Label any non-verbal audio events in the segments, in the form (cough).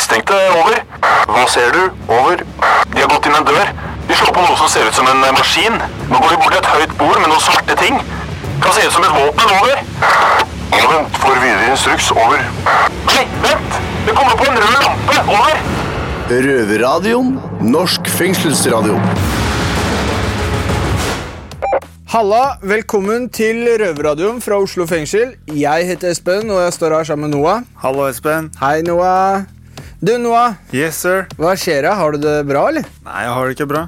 mistenkte. Over. Hva ser du? Over. De har gått inn en dør. De slår på noe som ser ut som en eh, maskin. Nå går de bort til et høyt bord med noen svarte ting. Kan se ut som et våpen. Over. Ja, vent. Får videre instruks. Over. Nei, vent! Det kommer på en rød lampe. Over. Røverradioen. Norsk fengselsradio. Halla, velkommen til Røverradioen fra Oslo fengsel. Jeg heter Espen, og jeg står her sammen med Noah. Hallo, Espen. Hei, Noah. Du, Noah. Yes, sir. Hva skjer da? Har du det bra, eller? Nei, jeg har det ikke bra.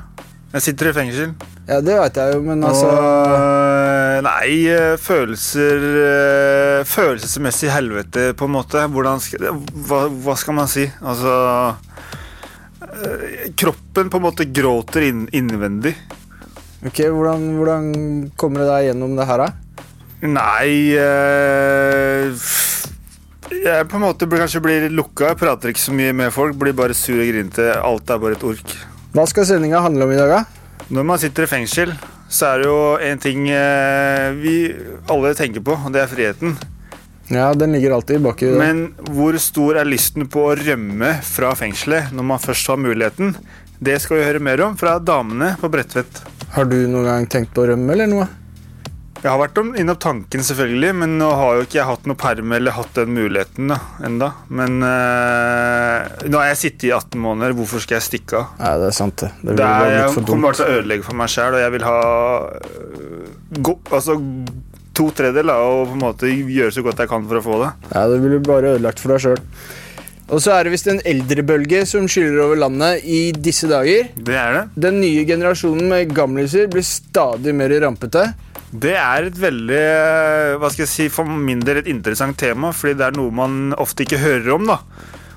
Jeg sitter i fengsel. Ja, det vet jeg jo, men altså Og, nei, eh, følelser eh, Følelsesmessig helvete, på en måte. Hvordan hva, hva skal man si? Altså eh, Kroppen på en måte gråter inn, innvendig. Ok, hvordan, hvordan kommer det deg gjennom det her, da? Nei eh, Jeg på en måte kanskje blir lukka. Prater ikke så mye med folk. Blir bare sur og grinete. Alt er bare et ork. Hva skal sendinga handle om i dag, da? Når man sitter i fengsel, så er det jo en ting eh, vi alle tenker på, og det er friheten. Ja, den ligger alltid baki det. Men hvor stor er lysten på å rømme fra fengselet når man først har muligheten? Det skal vi høre mer om fra damene på Bredtvet. Har du noen gang tenkt på å rømme, eller noe? Jeg har vært om- innom tanken, selvfølgelig, men nå har jo ikke jeg hatt noe perm eller hatt den muligheten da, enda. Men øh, nå har jeg sittet i 18 måneder. Hvorfor skal jeg stikke av? Nei, det er sant, det. Det Det er, jeg kommer bare til å ødelegge for meg sjæl, og jeg vil ha øh, gå, altså, to tredjedeler og på en måte gjøre så godt jeg kan for å få det. Ja, det blir bare ødelagt for deg sjøl. Og så er det visst en eldrebølge som skyller over landet i disse dager. Det er det. Den nye generasjonen med gamliser blir stadig mer rampete. Det er et veldig, øh, hva skal jeg si, for min del et interessant tema, fordi det er noe man ofte ikke hører om, da.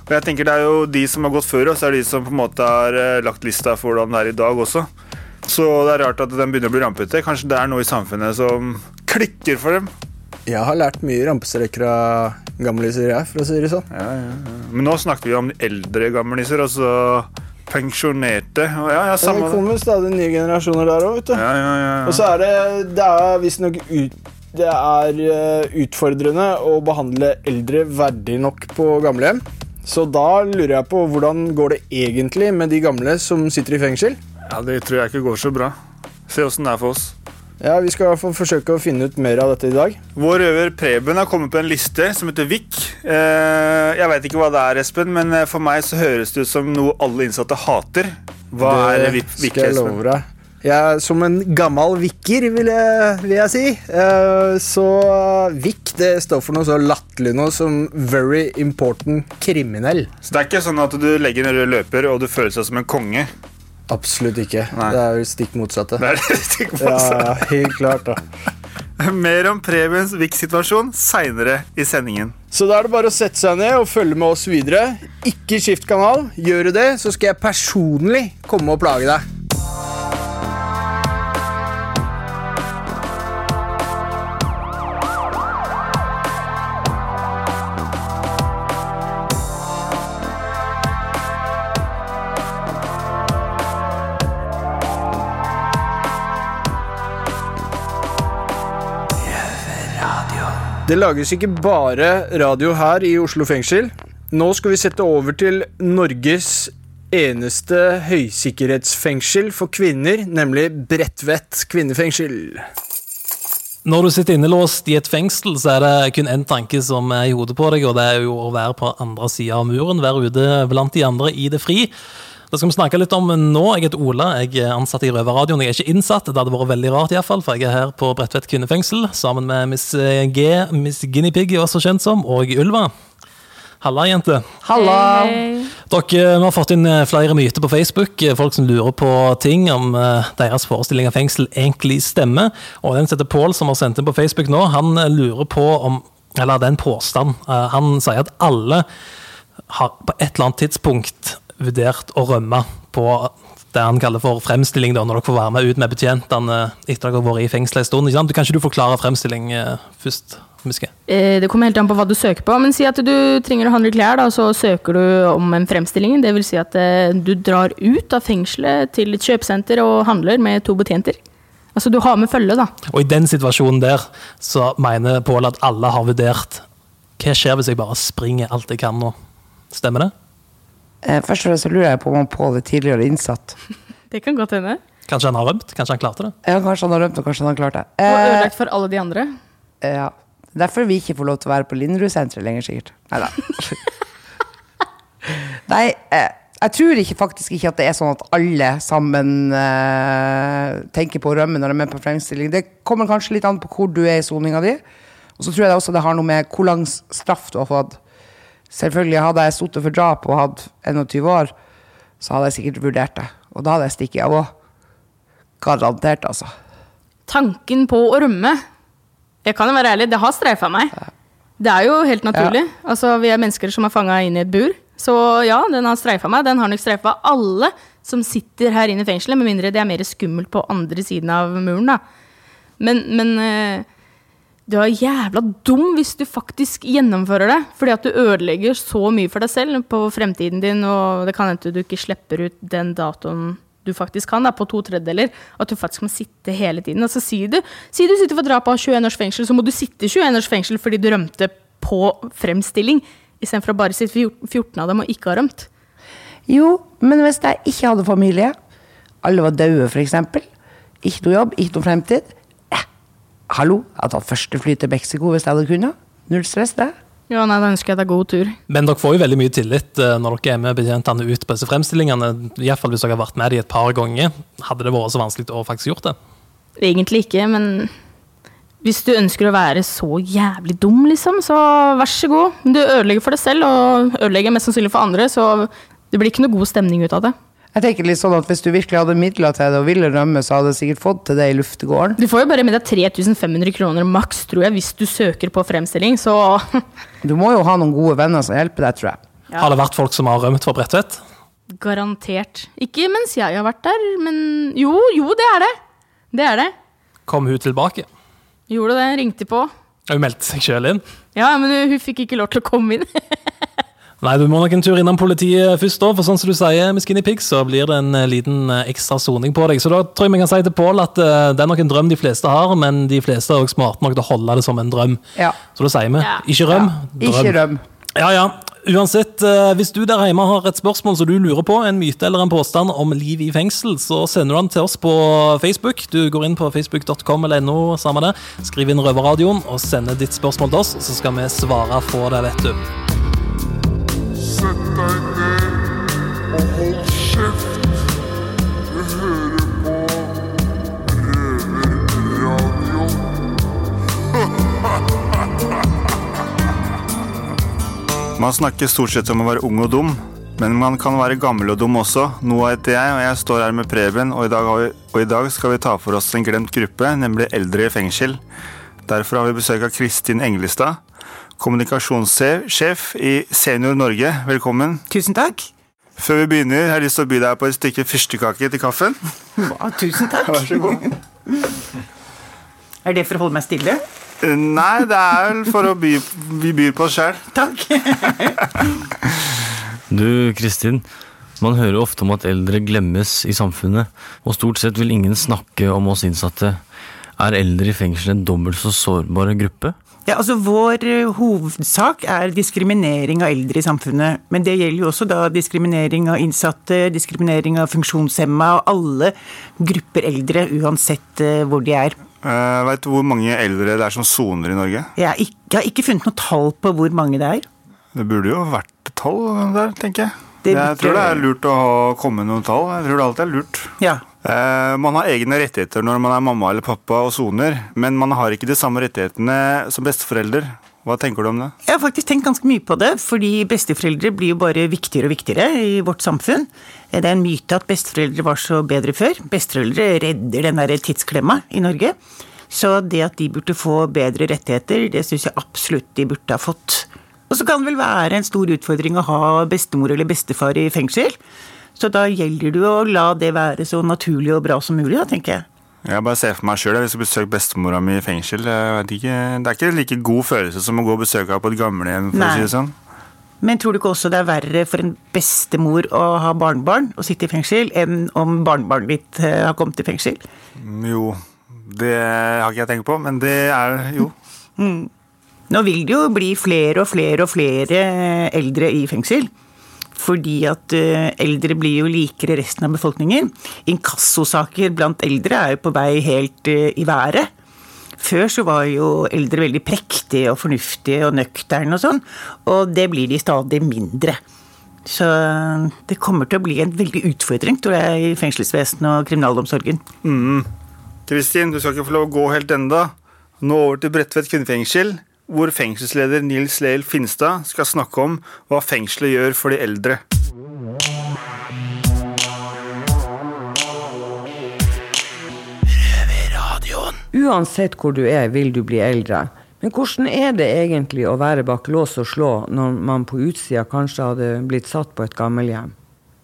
Og jeg tenker Det er jo de som har gått før oss, er de som på en måte har øh, lagt lista for hvordan det er i dag også. Så det er rart at den begynner å bli rampete. Kanskje det er noe i samfunnet som klikker for dem. Jeg har lært mye rampestreker av gamliser, jeg, for å si det sånn. Ja, ja, ja. Men nå snakker vi om eldre gamliser, altså pensjonerte. Og ja, ja, samme det. kommer stadig nye generasjoner der òg, vet du. Ja, ja, ja, Og så er det Det er visstnok ut... Det er eh, utfordrende å behandle eldre verdig nok på gamlehjem. Så da lurer jeg på hvordan går det egentlig med de gamle som sitter i fengsel? ja, det tror jeg ikke går så bra. Se åssen det er for oss. Ja, Vi skal fall forsøke å finne ut mer av dette i dag. Vår røver Preben har kommet på en liste som heter VIK. Eh, jeg veit ikke hva det er, Espen, men eh, for meg så høres det ut som noe alle innsatte hater. Hva er VIK, skal jeg love deg. Jeg, som en gammel vikker, vil jeg, vil jeg si. Eh, så VIK det står for noe så latterlig noe som Very Important Kriminell. Så det er ikke sånn at du legger en rød løper og du føler seg som en konge. Absolutt ikke. Nei. Det er jo stikk motsatte. Det er det (laughs) stikk motsatte. Ja, helt klart da. Mer om Prebens VIK-situasjon seinere i sendingen. Så da er det bare å sette seg ned og følge med oss videre. Ikke skift kanal. Gjør du det, så skal jeg personlig komme og plage deg. Det lages ikke bare radio her i Oslo fengsel. Nå skal vi sette over til Norges eneste høysikkerhetsfengsel for kvinner, nemlig Bredtvet kvinnefengsel. Når du sitter innelåst i et fengsel, så er det kun én tanke som er i hodet på deg, og det er jo å være på andre sida av muren, være ute blant de andre i det fri. Det skal vi snakke litt om nå. Jeg heter Ola, jeg er ansatt i Røverradioen. Jeg er ikke innsatt, det hadde vært veldig rart, i hvert fall, for jeg er her på Bredtvet kvinnefengsel sammen med Miss G, Miss Guinea Pig, også kjent som, og Ylva. Halla, jente. Halla! Dere vi har fått inn eh, flere myter på Facebook. eh, Folk som lurer på ting om eh, deres forestilling av fengsel egentlig stemmer. Og den heter Pål, som har sendt inn på Facebook nå, han eh, lurer på om Eller det er en påstand. Eh, Han sier at alle har på et eller annet tidspunkt vurdert å rømme på det han kaller for fremstilling, da, når dere får være med ut med betjentene etter dere har vært i fengsel en stund. Ikke sant? Kan ikke du forklare fremstilling eh, først? Miske? Eh, Det kommer helt an på hva du søker på, men si at du trenger å handle klær, da, så søker du om en fremstilling. Det vil si at eh, du drar ut av fengselet til et kjøpesenter og handler med to betjenter. Altså du har med følge, da. Og i den situasjonen der, så mener Pål at alle har vurdert Hva skjer hvis jeg bare springer alt jeg kan nå? Stemmer det? Eh, Først og fremst så lurer jeg på om han Pål er tidligere innsatt. (laughs) Det kan godt hende. Kanskje han har rømt? Kanskje han klarte det? Ja, kanskje han har rømt, og kanskje han har klart det. Og Eh, ødelagt for alle de andre. ja. Derfor vi ikke får lov til å være på Linderud-senteret lenger, sikkert. Neida. (laughs) Nei, eh, jeg tror ikke, faktisk ikke at det er sånn at alle sammen eh, tenker på å rømme når de er med på fremstilling. Det kommer kanskje litt an på hvor du er i soninga di. Og så tror jeg det også det har noe med hvor lang straff du har fått. Selvfølgelig Hadde jeg sittet for drap og hatt 21 år, så hadde jeg sikkert vurdert det. Og da hadde jeg stikket av òg. Garantert, altså. Tanken på å rømme Jeg kan jo være ærlig, det har streifa meg. Det er jo helt naturlig. Altså, Vi er mennesker som er fanga inn i et bur. Så ja, den har streifa meg. Den har nok streifa alle som sitter her inne i fengselet, med mindre det er mer skummelt på andre siden av muren, da. Men, men eh, du er jævla dum hvis du faktisk gjennomfører det. Fordi at du ødelegger så mye for deg selv på fremtiden din, og det kan hende du ikke slipper ut den datoen du faktisk kan, da, på to tredjedeler. At du faktisk må sitte hele tiden. Altså, si, du, si du sitter for drap av 21 års fengsel, så må du sitte 21 års fengsel fordi du rømte på fremstilling, istedenfor å bare sitte 14 av dem og ikke ha rømt. Jo, men hvis jeg ikke hadde familie, alle var døde f.eks., ikke noe jobb, ikke noe fremtid Hallo, jeg hadde tatt første fly til Mexico hvis jeg hadde kunnet. Null stress, det. Ja, nei, Da ønsker jeg deg god tur. Men dere får jo veldig mye tillit eh, når dere er med betjentene ut på disse fremstillingene. I hvert fall hvis dere har vært med dem et par ganger. Hadde det vært så vanskelig å faktisk gjort det? Egentlig ikke, men hvis du ønsker å være så jævlig dum, liksom, så vær så god. Du ødelegger for deg selv, og ødelegger mest sannsynlig for andre, så det blir ikke noe god stemning ut av det. Jeg tenker litt sånn at Hvis du virkelig hadde midler til det og ville rømme, så hadde du sikkert fått til det i luftegården. Du får jo bare med deg 3500 kroner maks, tror jeg, hvis du søker på fremstilling, så Du må jo ha noen gode venner som hjelper deg, tror jeg. Ja. Har det vært folk som har rømt fra Bredtvet? garantert. Ikke mens jeg har vært der, men jo, jo, det er det. Det er det. Kom hun tilbake? Gjorde det, ringte på. Hun meldte seg sjøl inn? Ja, men hun, hun fikk ikke lov til å komme inn. (laughs) Nei, du må nok en tur innom politiet først, da, for sånn som du sier, med Skinny Pigs, så blir det en eh, liten eh, ekstra soning på deg. Så da tror jeg vi kan si til Pål at eh, det er nok en drøm de fleste har, men de fleste er også smarte nok til å holde det som en drøm. Ja. Så da sier vi Ja. ikke røm, Ikke røm. Ja, ja. Uansett, hvis du der hjemme har et spørsmål som du lurer på, en myte eller en påstand om liv i fengsel, så sender du den til oss på Facebook. Du går inn på facebook.com eller no, samme det. Skriv inn Røverradioen og sender ditt spørsmål til oss, så skal vi svare på det, vet du. Sett deg ned og hold kjeft. Du hører på Røverradioen. Man snakker stort sett om å være ung og dum, men man kan være gammel og dum også. Noah heter jeg, og jeg står her med Preben, og i, vi, og i dag skal vi ta for oss en glemt gruppe, nemlig eldre i fengsel. Derfor har vi besøk av Kristin Englestad, kommunikasjonssjef i Senior Norge. Velkommen. Tusen takk. Før vi begynner, har jeg lyst til å by deg på et stykke fyrstekake til kaffen. Wow, tusen takk. Vær så god. Er det for å holde meg stille? Nei, det er vel for å by Vi byr på oss sjøl. Takk. (laughs) Du, Kristin. Man hører ofte om at eldre glemmes i samfunnet, og stort sett vil ingen snakke om oss innsatte. Er eldre i fengsel en dobbelt så sårbar gruppe? Ja, altså Vår eh, hovedsak er diskriminering av eldre i samfunnet. Men det gjelder jo også da diskriminering av innsatte, diskriminering av funksjonshemma og alle grupper eldre, uansett eh, hvor de er. Uh, Veit du hvor mange eldre det er som soner i Norge? Jeg ikke, jeg har ikke funnet noe tall på hvor mange det er. Det burde jo vært tall der, tenker jeg. Det jeg tror det er lurt å ha, komme med noen tall. Jeg tror det alltid er lurt. Ja. Eh, man har egne rettigheter når man er mamma eller pappa og soner, men man har ikke de samme rettighetene som besteforelder. Hva tenker du om det? Jeg har faktisk tenkt ganske mye på det, fordi besteforeldre blir jo bare viktigere og viktigere i vårt samfunn. Det er en myte at besteforeldre var så bedre før. Besteforeldre redder den derre tidsklemma i Norge. Så det at de burde få bedre rettigheter, det syns jeg absolutt de burde ha fått. Og så kan det vel være en stor utfordring å ha bestemor eller bestefar i fengsel. Så da gjelder det å la det være så naturlig og bra som mulig, da, tenker jeg. Jeg bare ser for meg sjøl hvis jeg besøker bestemora mi i fengsel. Ikke, det er ikke like god følelse som å gå og besøke henne på et gamlehjem. for å si det sånn. Men tror du ikke også det er verre for en bestemor å ha barnebarn og sitte i fengsel, enn om barnebarnet ditt eh, har kommet i fengsel? Mm, Jo, det har ikke jeg tenkt på, men det er jo. Nå vil det jo bli flere og flere og flere eldre i fengsel. Fordi at eh, eldre blir jo likere resten av befolkningen. Inkassosaker blant eldre er jo på vei helt eh, i været. Før så var jo eldre veldig prektige og fornuftige og nøkterne og sånn, og det blir de stadig mindre. Så eh, det kommer til å bli en veldig utfordring, tror jeg, i fengselsvesenet og kriminalomsorgen. Kristin, du skal ikke få lov å gå helt enda. Nå over til Bredtvet kvinnefengsel, hvor fengselsleder Nils Leil Finstad skal snakke om hva fengselet gjør for de eldre. Uansett hvor du er, vil du bli eldre. Men hvordan er det egentlig å være bak lås og slå når man på utsida kanskje hadde blitt satt på et gammelhjem?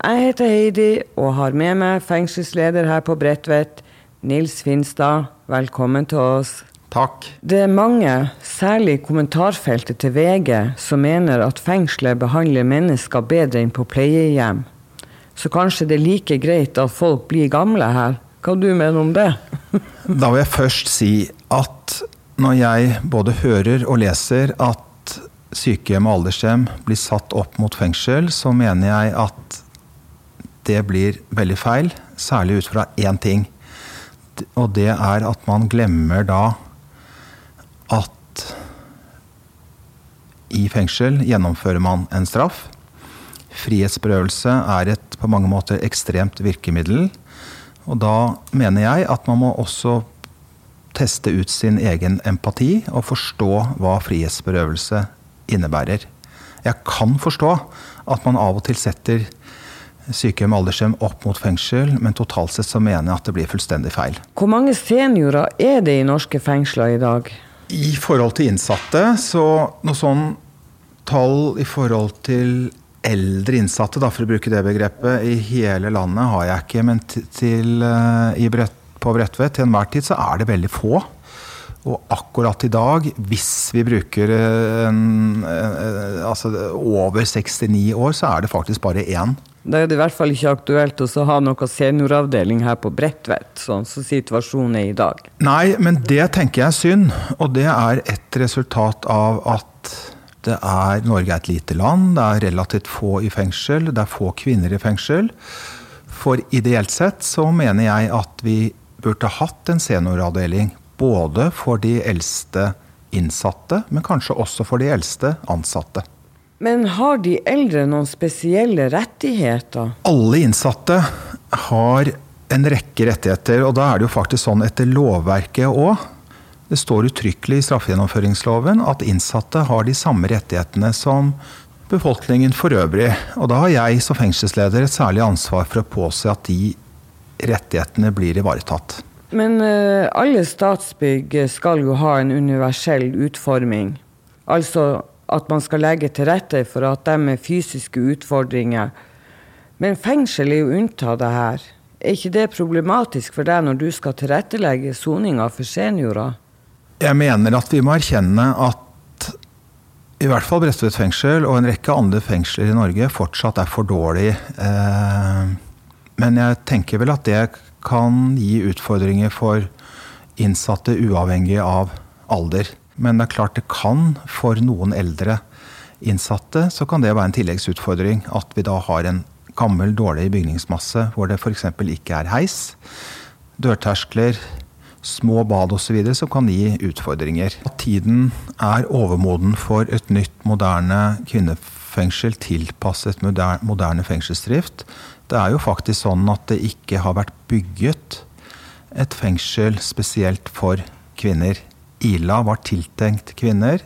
Jeg heter Heidi og har med meg fengselsleder her på Bredtvet, Nils Finstad. Velkommen til oss. Takk. Det er mange, særlig i kommentarfeltet til VG, som mener at fengselet behandler mennesker bedre enn på pleiehjem. Så kanskje det er like greit at folk blir gamle her. Hva du mener om det? (laughs) Da vil jeg først si at når jeg både hører og leser at sykehjem og aldershjem blir satt opp mot fengsel, så mener jeg at det blir veldig feil. Særlig ut fra én ting. Og det er at man glemmer da i fengsel gjennomfører man en straff. Frihetsberøvelse er et på mange måter ekstremt virkemiddel. Og da mener jeg at man må også teste ut sin egen empati og forstå hva frihetsberøvelse innebærer. Jeg kan forstå at man av og til setter sykehjem og aldershjem opp mot fengsel, men totalt sett så mener jeg at det blir fullstendig feil. Hvor mange seniorer er det i norske fengsler i dag? I forhold til innsatte, så noe sånn tall i forhold til eldre innsatte, da, for å bruke det begrepet, i hele landet har jeg ikke. Men til, til, eh, Brett, på Bredtvet til enhver tid så er det veldig få. Og akkurat i dag, hvis vi bruker eh, en, eh, altså over 69 år, så er det faktisk bare én. Da er det i hvert fall ikke aktuelt å ha noe senioravdeling her på Bredtvet, sånn som situasjonen er i dag. Nei, men det tenker jeg er synd. Og det er et resultat av at det er, Norge er et lite land, det er relativt få i fengsel, det er få kvinner i fengsel. For ideelt sett så mener jeg at vi burde hatt en senioravdeling. Både for de eldste innsatte, men kanskje også for de eldste ansatte. Men har de eldre noen spesielle rettigheter? Alle innsatte har en rekke rettigheter, og da er det jo faktisk sånn etter lovverket òg. Det står uttrykkelig i straffegjennomføringsloven at innsatte har de samme rettighetene som befolkningen for øvrig. Og da har jeg som fengselsleder et særlig ansvar for å påse at de rettighetene blir ivaretatt. Men uh, alle statsbygg skal jo ha en universell utforming. Altså at man skal legge til rette for at de med fysiske utfordringer Men fengsel er jo unntatt det her. Er ikke det problematisk for deg når du skal tilrettelegge soninga for seniorer? Jeg mener at vi må erkjenne at i hvert fall Bredtvet fengsel og en rekke andre fengsler i Norge fortsatt er for dårlig. Eh, Men jeg tenker vel at det kan gi utfordringer for innsatte uavhengig av alder. Men det er klart det kan for noen eldre innsatte så kan det være en tilleggsutfordring at vi da har en gammel, dårlig bygningsmasse hvor det f.eks. ikke er heis, dørterskler, små bad osv. som kan gi utfordringer. At tiden er overmoden for et nytt, moderne kvinnefengsel tilpasset moderne fengselsdrift. Det er jo faktisk sånn at det ikke har vært bygget et fengsel spesielt for kvinner. Ila var tiltenkt kvinner.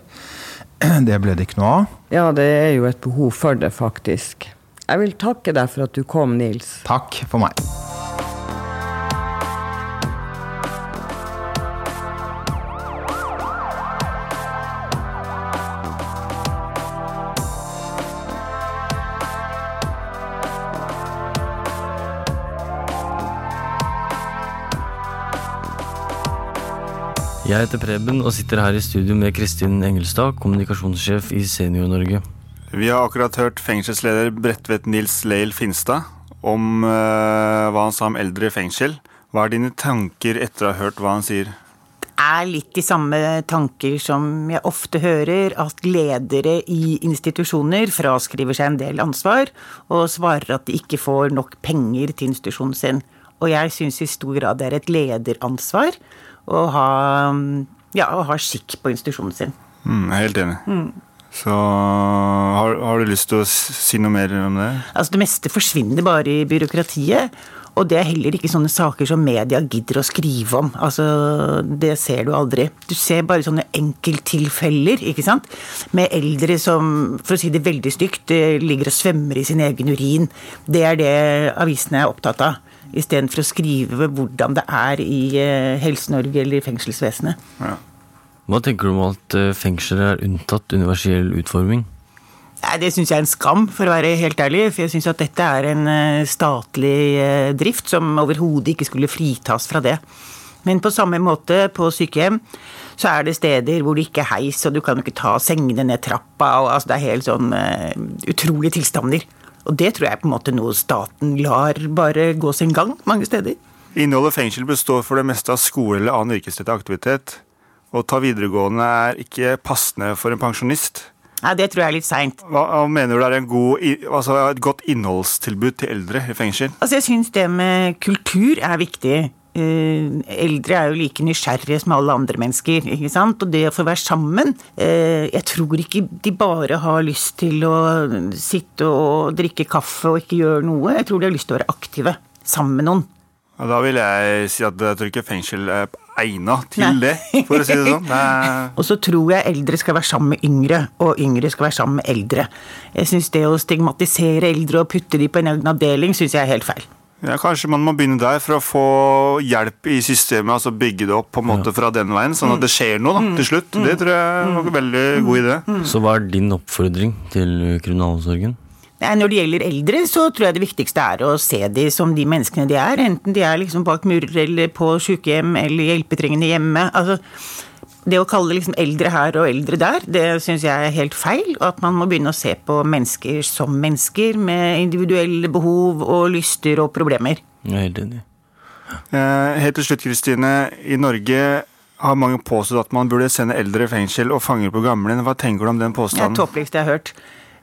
(clears throat) Det ble det ikke noe av. Ja, det er jo et behov for det, faktisk. Jeg vil takke deg for at du kom, Nils. Takk for meg. Jeg heter Preben og sitter her i studio med Kristin Engelstad, kommunikasjonssjef i Senior-Norge. Vi har akkurat hørt fengselsleder Bredtvet Nils Leil Finstad om eh, hva han sa om eldre i fengsel. Hva er dine tanker etter å ha hørt hva han sier? Det er litt de samme tanker som jeg ofte hører, at ledere i institusjoner fraskriver seg en del ansvar, og svarer at de ikke får nok penger til institusjonen sin. Og jeg syns i stor grad det er et lederansvar å ha, ja, å ha skikk på institusjonen sin. Mm, jeg er helt enig. Så har, har du lyst til å si noe mer om det? Altså Det meste forsvinner bare i byråkratiet. Og det er heller ikke sånne saker som media gidder å skrive om. Altså, Det ser du aldri. Du ser bare sånne enkelttilfeller, ikke sant. Med eldre som, for å si det veldig stygt, eh, ligger og svømmer i sin egen urin. Det er det avisene er opptatt av. Istedenfor å skrive hvordan det er i eh, Helse-Norge eller i fengselsvesenet. Hva tenker du om at eh, fengsler er unntatt universell utforming? Nei, Det syns jeg er en skam, for å være helt ærlig. For jeg syns at dette er en eh, statlig drift som overhodet ikke skulle fritas fra det. Men på samme måte, på sykehjem, så er det steder hvor det ikke er heis, og du kan jo ikke ta sengene ned trappa, og altså det er helt sånn uh, utrolige tilstander. Og det tror jeg er på en måte noe staten lar bare gå sin gang mange steder. Innholdet fengsel består for det meste av skole eller annen yrkesrettet aktivitet. Å ta videregående er ikke passende for en pensjonist. Nei, det tror jeg er litt seint. Hva, mener du er en god, altså et godt innholdstilbud til eldre i fengsel? Altså, jeg syns det med kultur er viktig. Eh, eldre er jo like nysgjerrige som alle andre mennesker, ikke sant. Og det å få være sammen eh, Jeg tror ikke de bare har lyst til å sitte og drikke kaffe og ikke gjøre noe. Jeg tror de har lyst til å være aktive sammen med noen. Og da vil jeg si at jeg tror ikke fengsel er egna til Nei. det, for å si det sånn. (laughs) Og så tror jeg eldre skal være sammen med yngre, og yngre skal være sammen med eldre. Jeg syns det å stigmatisere eldre og putte de på en egen avdeling, syns jeg er helt feil. Ja, kanskje man må begynne der for å få hjelp i systemet, altså bygge det opp på en måte fra den veien, sånn at det skjer noe da, til slutt. Det tror jeg var en veldig god idé. Så hva er din oppfordring til kriminalomsorgen? Når det gjelder eldre, så tror jeg det viktigste er å se de som de menneskene de er. Enten de er liksom bak murer eller på sykehjem eller hjelpetrengende hjemme. Altså, det å kalle liksom eldre her og eldre der, det syns jeg er helt feil. Og at man må begynne å se på mennesker som mennesker med individuelle behov og lyster og problemer. Jeg er helt enig. Eh, Helt til slutt, Kristine. I Norge har mange påstått at man burde sende eldre i fengsel og fanger på gamle. Hva tenker du om den påstanden? Det er tåpeligste jeg har hørt.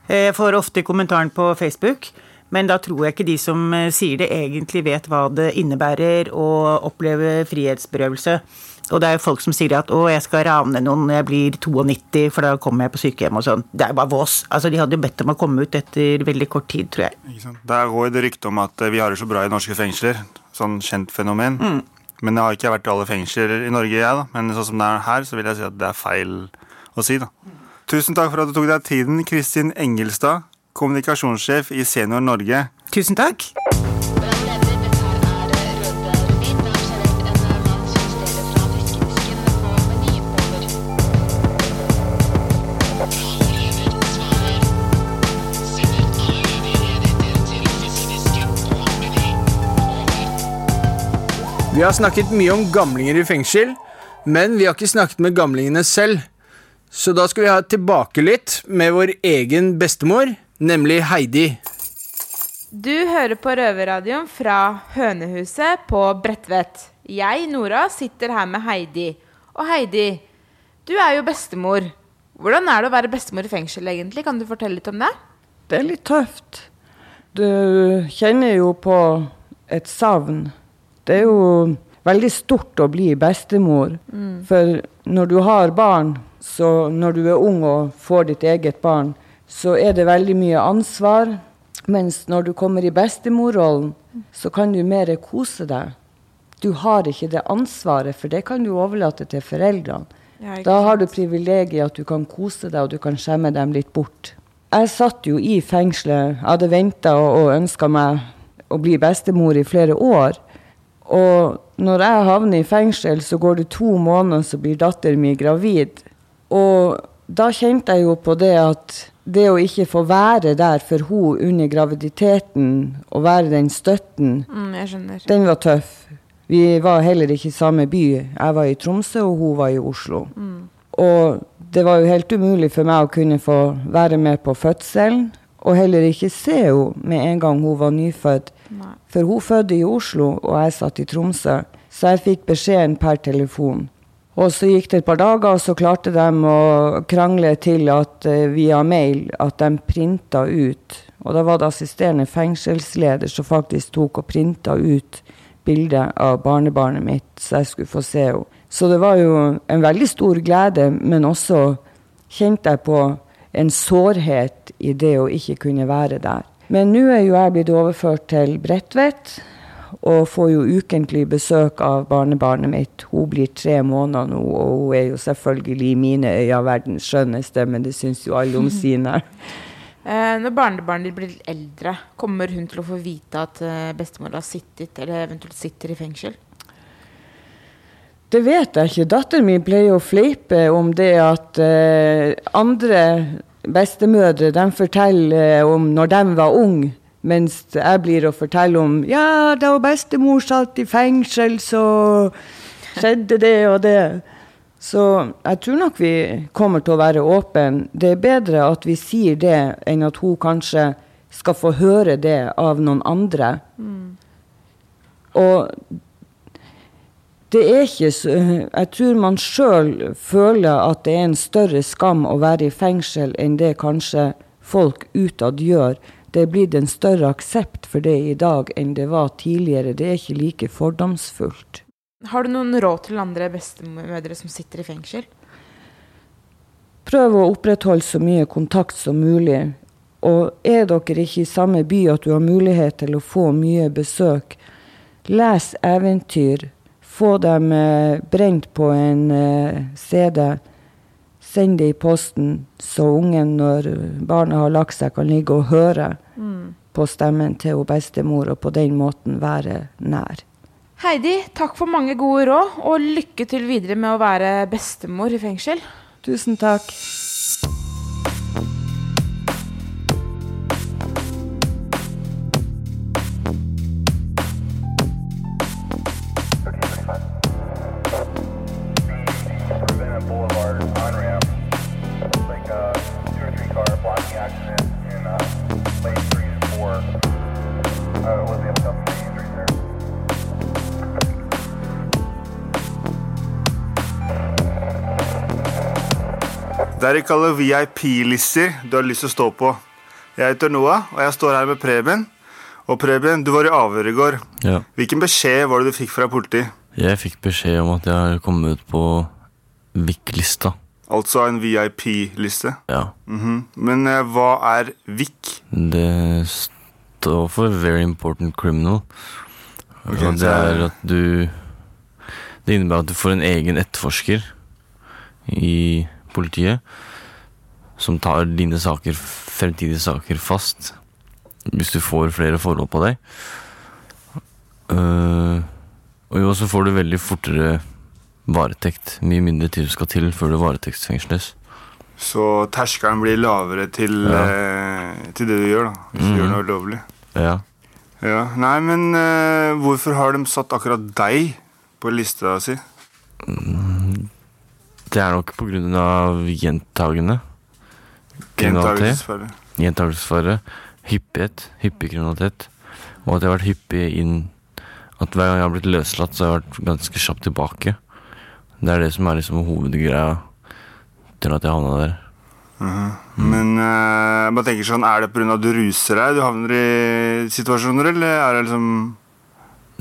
Eh, Jeg får ofte kommentaren på Facebook, men da tror jeg ikke de som eh, sier det, egentlig vet hva det innebærer å oppleve frihetsberøvelse. Og det er jo folk som sier at 'å, jeg skal rane noen når jeg blir 92, for da kommer jeg på sykehjem' og sånn. Det er jo bare vås. Altså, de hadde jo bedt om å komme ut etter veldig kort tid, tror jeg. Det er Der går det rykte om at eh, vi har det så bra i norske fengsler. Sånn kjent fenomen. Mm. Men jeg har ikke vært i alle fengsler i Norge, jeg, da. Men sånn som det er her, så vil jeg si at det er feil å si, da. Tusen takk for at du tok deg tiden, Kristin Engelstad, kommunikasjonssjef i Senior Norge. Tusen takk. Vi har snakket mye om gamlinger i fengsel, men vi har ikke snakket med gamlingene selv. Så da skal vi ha tilbake litt med vår egen bestemor, nemlig Heidi. Du hører på Røverradioen fra Hønehuset på Bredtvet. Jeg, Nora, sitter her med Heidi. Og Heidi, du er jo bestemor. Hvordan er det å være bestemor i fengsel, egentlig? Kan du fortelle litt om det? Det er litt tøft. Du kjenner jo på et savn. Det er jo veldig stort å bli bestemor. Mm. For når du har barn, så når du er ung og får ditt eget barn, så er det veldig mye ansvar. Mens når du kommer i bestemorrollen, så kan du mer kose deg. Du har ikke det ansvaret, for det kan du overlate til foreldrene. Ja, Da har du privilegiet at du kan kose deg, og du kan skjemme dem litt bort. Jeg satt jo i fengselet. Jeg hadde venta og, og ønska meg å bli bestemor i flere år. Og når jeg havner i fengsel, så går det to måneder, så blir datteren min gravid. Og da kjente jeg jo på det at det å ikke få være der for hun under graviditeten, og være den støtten, Mm, den var tøff. Vi var heller ikke i samme by. Jeg var i Tromsø, og hun var i Oslo. Mm. Og det var jo helt umulig for meg å kunne få være med på fødselen, og heller ikke se henne med en gang hun var nyfødt. For hun fødte i Oslo, og jeg satt i Tromsø, så jeg fikk beskjeden per telefon. Og så gikk det et par dager, og så klarte de å krangle til at eh, via mail at de printa ut. Og da var det assisterende fengselsleder som faktisk tok og printa ut bildet av barnebarnet mitt, så jeg skulle få se henne. Så det var jo en veldig stor glede, men også kjente jeg på en sårhet i det å ikke kunne være der. Men nå er jo jeg blitt overført til Bredtvet, og får jo ukentlig besøk av barnebarnet mitt. Hun blir tre måneder nå, og hun er jo selvfølgelig i mine øyne verdens skjønneste, men det syns jo alle om sine. (laughs) Eh, når barnebarnet ditt blir eldre, kommer hun til å få vite at eh, bestemor har sittet, eller eventuelt sitter i fengsel? Det vet jeg ikke. Datteren min pleier å fleipe om det at eh, andre bestemødre de forteller om når de var unge, mens jeg blir å fortelle om ja, da bestemor satt i fengsel, så skjedde det og det. Så jeg tror nok vi kommer til å være åpne. Det er bedre at vi sier det, enn at hun kanskje skal få høre det av noen andre. Og det er ikke så Jeg tror man sjøl føler at det er en større skam å være i fengsel enn det kanskje folk utad gjør. Det er blitt en større aksept for det i dag enn det var tidligere. Det er ikke like fordomsfullt. Har du noen råd til andre bestemødre som sitter i fengsel? Prøv å opprettholde så mye kontakt som mulig. Og er dere ikke i samme by at du har mulighet til å få mye besøk, les eventyr. Få dem eh, brent på en eh, CD. Send det i posten, så ungen, når barnet har lagt seg, kan ligge og høre Mm. på stemmen til bestemor, og på den måten være nær. Heidi, takk for mange gode råd, og lykke til videre med å være bestemor i fengsel. Tusen takk. Det er ikke alle VIP-lister du har lyst til å stå på. Jeg heter Noah, og jeg står her med Preben. Og Preben, du var i avhør i går. Ja. Hvilken beskjed var det du fikk fra politiet? Jeg fikk beskjed om at jeg har kommet ut på VIK-lista. Altså en VIP-liste? Ja. Mhm. Men eh, hva er VIK? Det står for Very Important Criminal. Okay, og det er at du Det innebærer at du får en egen etterforsker i politiet som tar dine saker, fremtidige saker fast. Hvis du får flere forhold på deg. Uh, og jo, så får du veldig fortere varetekt. Mye mindre tid skal til før du varetektsfengsles. Så terskelen blir lavere til, eh, til det du gjør, da. Hvis du Mhm. gjør noe ulovlig. Ja. Ja. Nei, men eh, hvorfor har de satt akkurat deg på lista si? Det er nok på grunn av gjentagende kriminalitet. Gjentagelsesfare. Hyppighet. Hyppig kriminalitet. Og at jeg har vært hyppig inn At hver gang jeg har blitt løslatt, så har jeg vært ganske kjapt tilbake. Det er det som er liksom hovedgreia til at jeg havna der. Mm. Men uh, jeg bare tenker sånn, er det pga. at du ruser deg du havner i situasjoner, eller er det liksom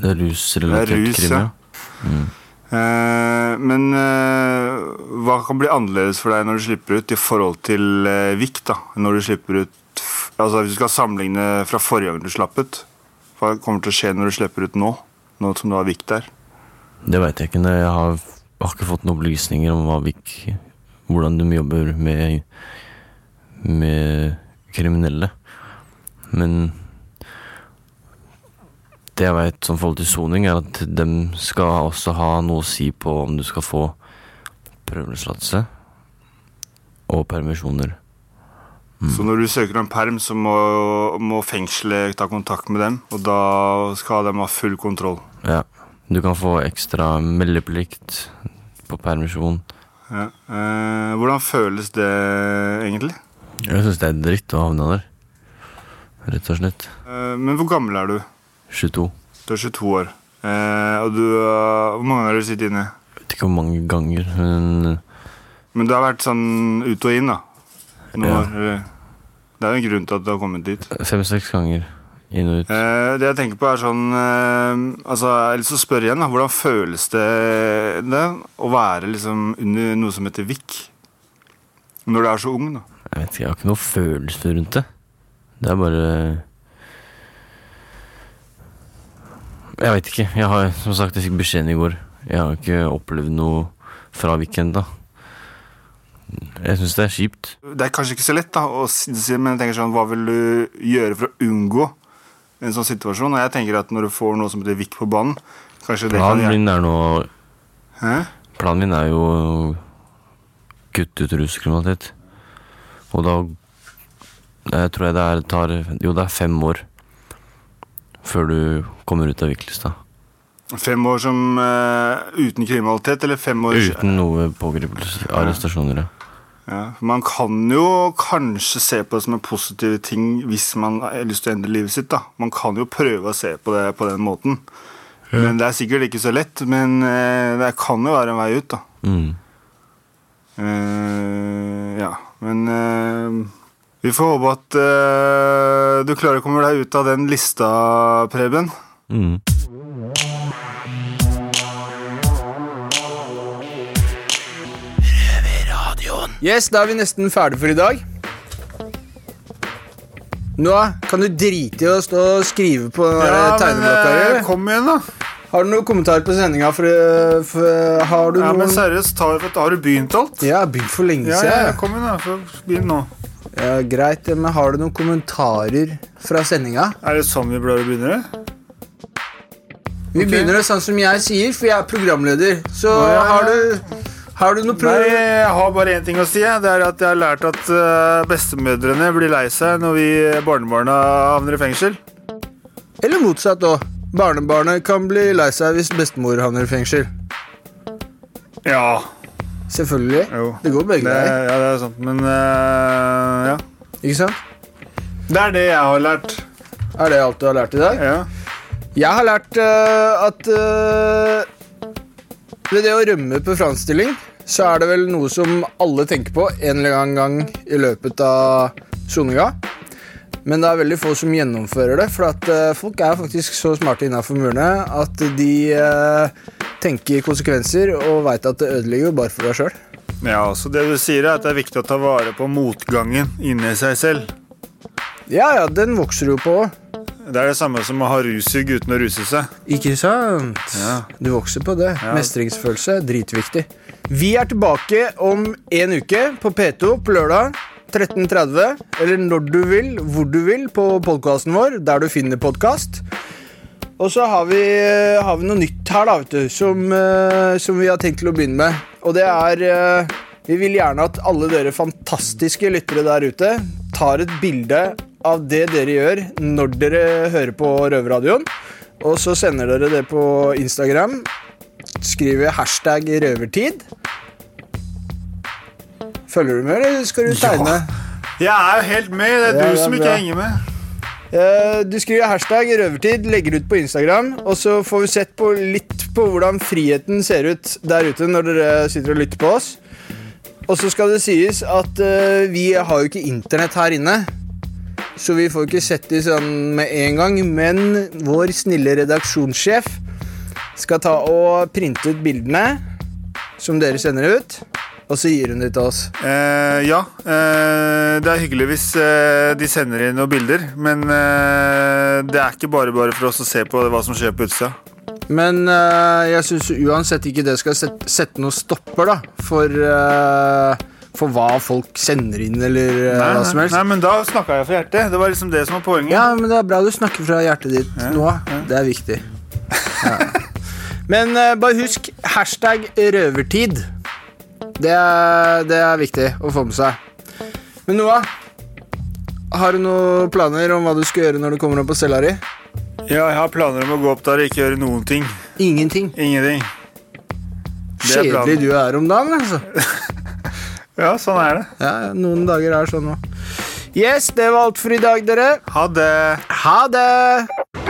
Det er rusrelatert er rus, krim, ja. ja. Mm. Eh, Men eh, hva kan bli annerledes for deg når du slipper ut, i forhold til uh, Vik? da? Når du slipper ut Altså Hvis du skal sammenligne fra forrige gang du slapp ut, hva kommer til å skje når du slipper ut nå? Nå som du har Vik der? Det veit jeg ikke. Jeg har, har ikke fått noen opplysninger om hva VIK Hvordan de jobber med Med kriminelle. Men det jeg veit som forhold til soning, er at de skal også ha noe å si på om du skal få prøveløslatelse og permisjoner. Så når du søker om perm, så må, må fengselet ta kontakt med dem, og da skal de ha full kontroll. Ja. Du kan få ekstra meldeplikt på permisjon. Ja. Eh, hvordan føles det egentlig? Jeg syns det er dritt å havne der. Rett og slett. Eh, men hvor gammel er du? 22. Du er 22 år. Eh, og du, uh, hvor mange ganger har du sittet inne? Jeg Vet ikke hvor mange ganger, men Men du har vært sånn ut og inn, da? Noen Ja. år, eller? Det er jo en grunn til at du har kommet dit. fem-seks ganger inn og ut. Eh, det jeg tenker på er sånn eh, Altså, Jeg har lyst til å spørre igjen, da. Hvordan føles det, det å være liksom under noe som heter VIK? Når du er så ung, da. Jeg vet ikke, jeg har ikke noe følelse rundt det. Det er bare Jeg vet ikke. Jeg har, som sagt, jeg fikk beskjeden i går. Jeg har ikke opplevd noe fra da. Jeg syns det er kjipt. Det er kanskje ikke så lett, da, å si, men jeg tenker sånn, hva vil du gjøre for å unngå en sånn situasjon? Og jeg tenker at når du får noe som heter VIK på banen kanskje det kan Planen min er nå Hæ? Planen min er jo å kutte ut ruskriminalitet. Og da jeg tror jeg det er, tar Jo, det er fem år før du kommer ut av VIK-lista. Fem år som uh, uten kriminalitet, eller fem år Uten noe pågripelse, arrestasjoner. ja. Ja, Man kan jo kanskje se på det som en positiv ting hvis man har lyst til å endre livet sitt. da. Man kan jo prøve å se på det på den måten. Men Det er sikkert ikke så lett, men eh, det kan jo være en vei ut. da. Mm. Uh, ja, men eh, vi får håpe at uh, du klarer å komme deg ut av den lista, Preben. Mm. Yes, da er vi nesten ferdig for i dag. Nå kan du drite i å stå og skrive på der Ja, tegneblokka eh? Kom igjen, da. Har du noen kommentarer på sendinga? For, for, har du Ja, noen men seriøst, tar, har du begynt alt? Ja, jeg har begynt for lenge Ja, siden. ja, jeg. kom igjen, da. Så Begynn nå. Ja, greit, men har du noen kommentarer fra sendinga? Er det sånn vi bør begynne? Vi okay. begynner det sånn som jeg sier, for jeg er programleder. Så ja. har du Har du noe pro... Nei, jeg har bare én ting å si. Det er at jeg har lært at eh, bestemødrene blir lei seg når vi barnebarna havner i fengsel. Eller motsatt òg. Barnebarnet kan bli lei seg hvis bestemor havner i fengsel. Ja. Selvfølgelig. Det går begge veier. ja, det er sant. Men eh, ja. Ikke sant? Det er det jeg har lært. Er det alt du har lært i dag? Ja. Jeg har lært øh, at øh, ved det å rømme på framstilling, så er det vel noe som alle tenker på en eller annen gang i løpet av soninga. Men det er veldig få som gjennomfører det, for at øh, folk er faktisk så smarte innafor murene at de øh, tenker konsekvenser og veit at det ødelegger jo bare for deg sjøl. Ja, så Det du sier, er at det er viktig å ta vare på motgangen inni seg selv. Ja, ja, den vokser jo på. Det er det samme som å ha rusug uten å ruse seg. Ikke sant? Ja. Du vokser på det. Ja. Mestringsfølelse, dritviktig. Vi er tilbake om en uke på P2 på lørdag 13.30. Eller når du vil, hvor du vil, på podkasten vår, der du finner podkast. Og så har vi, har vi noe nytt her, da, vet du, som, eh, som vi har tenkt til å begynne med. Og det er eh, Vi vil gjerne at alle dere fantastiske lyttere der ute tar et bilde av det dere gjør når dere hører på Røverradioen. Og så sender dere det på Instagram. Skriver hashtag røvertid. Følger du med, eller skal du tegne? Jeg er jo helt med. Det er Ja, du ja, som ikke bra. henger med. Eh, Du skriver hashtag røvertid, legger ut på Instagram, og så får vi sett på litt på hvordan friheten ser ut der ute når dere sitter og lytter på oss. Og så skal det sies at eh, vi har jo ikke internett her inne. Så vi får ikke sett de sånn med en gang, men vår snille redaksjonssjef skal ta og printe ut bildene som dere sender ut, og så gir hun det til oss. Eh, ja, eh, det er hyggelig hvis eh, de sender inn noen bilder, men eh, det er ikke bare bare for oss å se på hva som skjer på utsida. Men eh, jeg syns uansett ikke det skal sette, sette noen stopper da for, eh, for hva folk sender inn, eller Nei, hva som helst. nei, men da snakka jeg fra hjertet. Det var liksom det som var poenget. Ja, men det er bra du snakker fra hjertet ditt nå. Det er viktig. Ja. Men bare husk hashtag røvertid. Det er, det er viktig å få med seg. Men Noah, har du noen planer om hva du skal gjøre når du kommer opp på cella di? Ja, jeg har planer om å gå opp der og ikke gjøre noen ting. Ingenting? Ingenting. Kjedelig du er om dagen, altså. (laughs) Ja, sånn er det. Ja, noen dager er sånn òg. Yes, det var alt for i dag, dere. Ha det. Ha det.